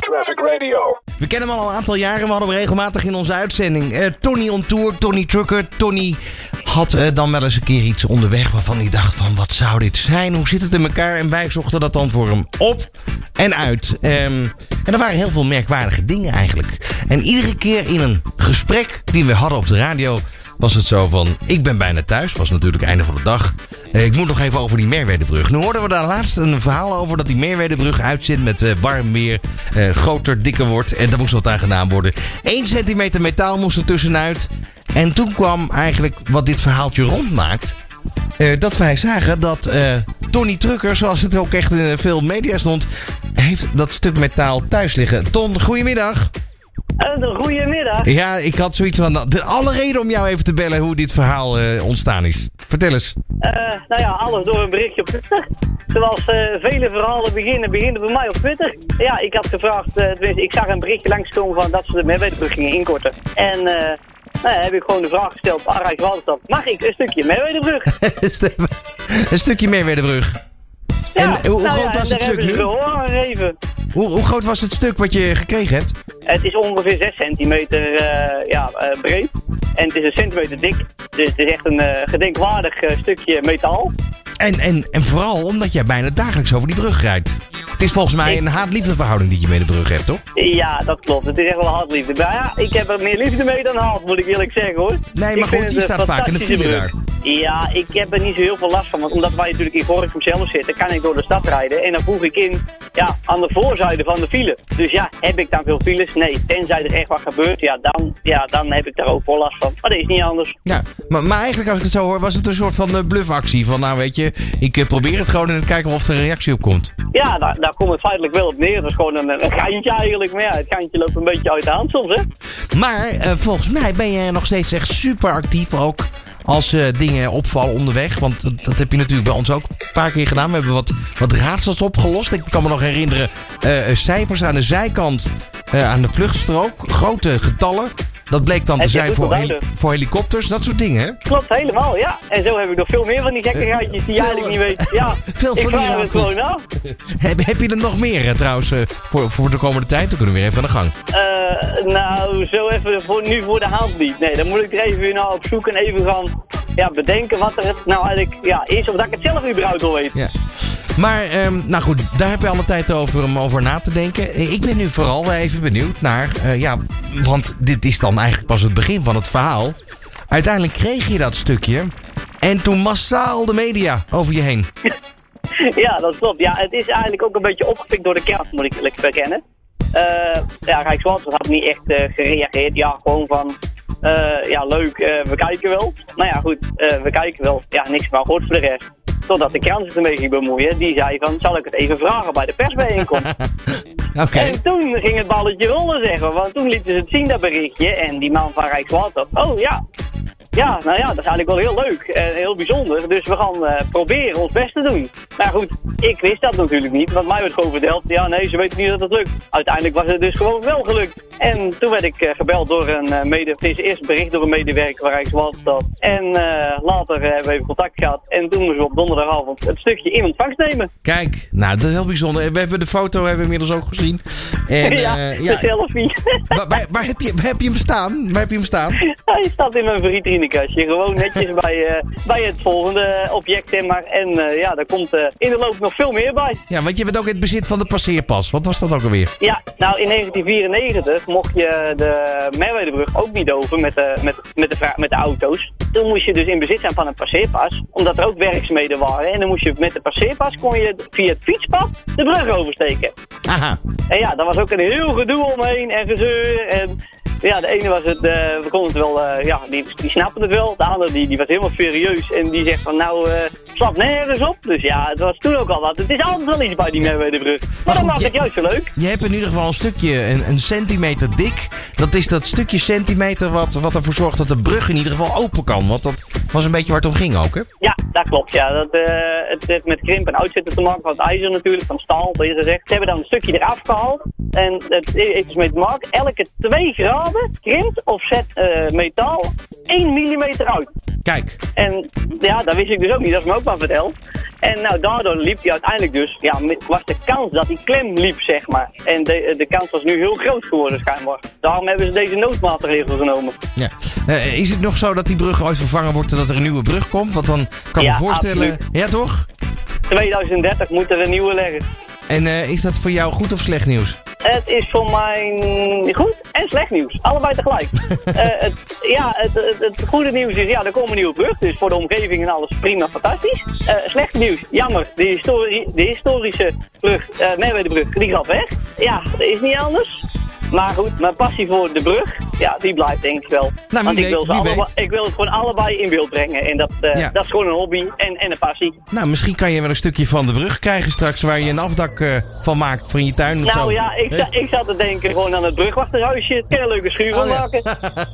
Traffic Radio. We kennen hem al een aantal jaren. We hadden hem regelmatig in onze uitzending. Eh, Tony on tour, Tony Trucker. Tony had eh, dan wel eens een keer iets onderweg waarvan hij dacht van... wat zou dit zijn? Hoe zit het in elkaar? En wij zochten dat dan voor hem op en uit. Ehm, en er waren heel veel merkwaardige dingen eigenlijk. En iedere keer in een gesprek die we hadden op de radio... was het zo van, ik ben bijna thuis. Was natuurlijk einde van de dag. Eh, ik moet nog even over die Merwedebrug. Nu hoorden we daar laatst een verhaal over dat die Merwedebrug uitzit met eh, warm weer, eh, groter, dikker wordt. En daar moest wat aan gedaan worden. 1 centimeter metaal moest er tussenuit. En toen kwam eigenlijk wat dit verhaaltje rondmaakt. dat wij zagen dat Tony Trucker, zoals het ook echt in veel media stond, heeft dat stuk metaal thuis liggen. Ton, goedemiddag. Een goedemiddag. Ja, ik had zoiets van de alle reden om jou even te bellen hoe dit verhaal ontstaan is. Vertel eens. Eh, nou ja, alles door een berichtje op Twitter. Zoals eh, vele verhalen beginnen, beginnen bij mij op Twitter. Ja, ik had gevraagd, eh, tenminste, ik zag een berichtje langskomen van dat ze de Merwedebrug gingen inkorten. En nou ja, heb ik gewoon de vraag gesteld aan Rijkswaterstaat. Mag ik een stukje Merwedebrug? een stukje Merwedebrug. En Ja, hoe, hoe nou groot ja, was en het stuk nu? gegeven. Hoe, hoe groot was het stuk wat je gekregen hebt? Het is ongeveer 6 centimeter ja, breed. En het is een centimeter dik. Dus het is echt een eh, gedenkwaardig eh, stukje metaal. En, en, en vooral omdat jij bijna dagelijks over die brug rijdt. Het is volgens mij Ik- een haat-liefde verhouding die je met de brug hebt, toch? Ja, dat klopt. Het is echt wel hardliefde. Maar ja, ik heb er meer liefde mee dan haat, moet ik eerlijk zeggen hoor. Nee, Ik maar vind goed, je staat vaak in de file daar. Ja, ik heb er niet zo heel veel last van. Want omdat wij natuurlijk in Gorinchem zelf zitten, kan ik door de stad rijden. En dan voeg ik in ja, aan de voorzijde van de file. Dus ja, heb ik dan veel files? Nee. Tenzij er echt wat gebeurt, ja dan, ja, dan heb ik daar ook wel last van. Maar dat is niet anders. Ja, maar, maar eigenlijk als ik het zo hoor, was het een soort van eh, bluffactie. Van nou weet je, ik eh, probeer het gewoon en kijken of er een reactie op komt. Ja, daar, daar komt het feitelijk wel op neer. Het is gewoon een, een geintje eigenlijk. Maar ja, het geintje loopt een beetje uit de hand soms, hè? Maar eh, volgens mij ben jij nog steeds echt super actief ook als eh, dingen opvallen onderweg. Want dat, heb je natuurlijk bij ons ook een paar keer gedaan. We hebben wat, wat raadsels opgelost. Ik kan me nog herinneren, eh, cijfers aan de zijkant eh, aan de vluchtstrook. Grote getallen. Dat bleek dan te zijn voor, onthouden. heli- voor helikopters, dat soort dingen. hè? Klopt, helemaal, ja. En zo heb ik nog veel meer van die gekke geintjes die je Veel- eigenlijk niet weet. Ja, veel ik van die het gewoon af. Heb, heb je er nog meer eh, trouwens eh, voor, voor de komende tijd? Dan kunnen we weer even aan de gang. Eh, nou, zo even voor, nu voor de hand niet. Nee, dan moet ik er even weer naar op zoek en even gaan ja, bedenken wat er nou eigenlijk ja, is. Of dat ik het zelf überhaupt al weet. Ja. Maar, ehm, nou goed, daar heb je alle tijd over om over na te denken. Eh, Ik ben nu vooral even benieuwd naar, eh, ja, want dit is dan eigenlijk pas het begin van het verhaal. Uiteindelijk kreeg je dat stukje en toen massaal de media over je heen. Ja, dat klopt. Ja, het is eigenlijk ook een beetje opgepikt door de krant, moet ik eerlijk bekennen. Eh ja, Rijkswaterstaat had niet echt gereageerd. Ja, gewoon van, ja leuk, we kijken wel. Nou ja, goed, we kijken wel. Ja, niks van gehoord voor de rest. Totdat de krant zich ermee ging bemoeien. Die zei van, zal ik het even vragen bij de persbijeenkomst? Oké. En toen ging het balletje rollen, zeggen. Want toen lieten ze het zien, dat berichtje. En die man van Rijkswaterstaat, oh ja. Ja, nou ja, dat is eigenlijk wel heel leuk en heel bijzonder. Dus we gaan eh, proberen ons best te doen. Maar goed, ik wist dat natuurlijk niet, want mij werd gewoon verteld, ja nee, ze weten niet dat het lukt. Uiteindelijk was het dus gewoon wel gelukt. En toen werd ik eh, gebeld door een mede, het is eerst bericht door een medewerker van Rijkswaterstaat. En eh, later eh, hebben we even contact gehad. En toen moesten we op donderdagavond het stukje in ontvangst nemen. Kijk, nou dat is heel bijzonder. We hebben de foto hebben we inmiddels ook gezien. En, ja, eh, de selfie. waar, waar, waar heb je, waar heb je hem staan? Waar heb je hem staan? Hij staat in mijn vitrinekastje. Gewoon netjes bij, bij het volgende object, zeg maar. En ja, daar komt in de loop nog veel meer bij. Ja, want je bent ook in het bezit van de passeerpas. Wat was dat ook alweer? Ja, nou in 1994 mocht je de Merwedebrug ook niet over met de, met, met, de, met de auto's. Toen moest je dus in bezit zijn van een passeerpas, omdat er ook werkzaamheden waren. En dan moest je met de passeerpas kon je via het fietspad de brug oversteken. Aha. En ja, daar was ook een heel gedoe omheen en gezeur. En ja, de ene was het, eh, we konden het wel, eh, ja, die, die snapte het wel. De andere die, die was helemaal serieus en die zegt van nou, eh slap nergens op. Dus ja, het was toen ook al wat. Het is altijd wel iets bij die Merwedebrug. Maar, Maar dat maakt het juist zo leuk. Je hebt in ieder geval een stukje, een, een centimeter dik. Dat is dat stukje centimeter wat, wat ervoor zorgt dat de brug in ieder geval open kan. Want dat was een beetje waar het om ging ook, hè? Ja, dat klopt. Ja. Dat, het heeft met krimp en uitzetten te maken van het ijzer natuurlijk, van staal, je gezegd. Ze hebben dan een stukje eraf gehaald. En het heeft dus mee te maken, elke 2 graden krimpt of zet eh, metaal 1 mm uit. Kijk. En ja, dat wist ik dus ook niet, dat is me ook maar verteld. En nou, daardoor liep hij uiteindelijk dus, ja, was de kans dat hij klem liep, zeg maar. En de, de kans was nu heel groot geworden, schijnbaar. Daarom hebben ze deze noodmaatregel genomen. Ja. Eh, is het nog zo dat die brug ooit vervangen wordt en dat er een nieuwe brug komt? Want dan kan ik Ja, me voorstellen... absoluut. Ja, toch? 2030 moet er een nieuwe leggen. En eh, is dat voor jou goed of slecht nieuws? Het is voor mij goed en slecht nieuws. Allebei tegelijk. Eh, het, ja, het, het, het goede nieuws is, ja, er komt een nieuwe brug. Dus voor de omgeving en alles prima, fantastisch. Eh slecht nieuws, jammer. De, historie, de historische brug, eh Merwedebrug, die gaat weg. Ja, dat is niet anders. Maar goed, mijn passie voor de brug, ja, die blijft denk ik wel. Nou, Want ik, weet, wil ze allebei, ik wil het gewoon allebei in beeld brengen. En dat, eh, Ja. dat is gewoon een hobby en, en een passie. Nou, misschien kan je wel een stukje van de brug krijgen straks... waar je een afdak eh, van maakt voor in je tuin of zo. Nou ja, ik, ik zat te denken gewoon aan het brugwachterhuisje. Het kan een leuke schuur van Oh, ja. maken.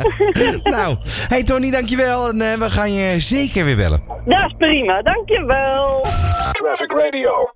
nou, hey Tony, dankjewel. En eh, we gaan je zeker weer bellen. Dat is prima, dankjewel. Traffic Radio.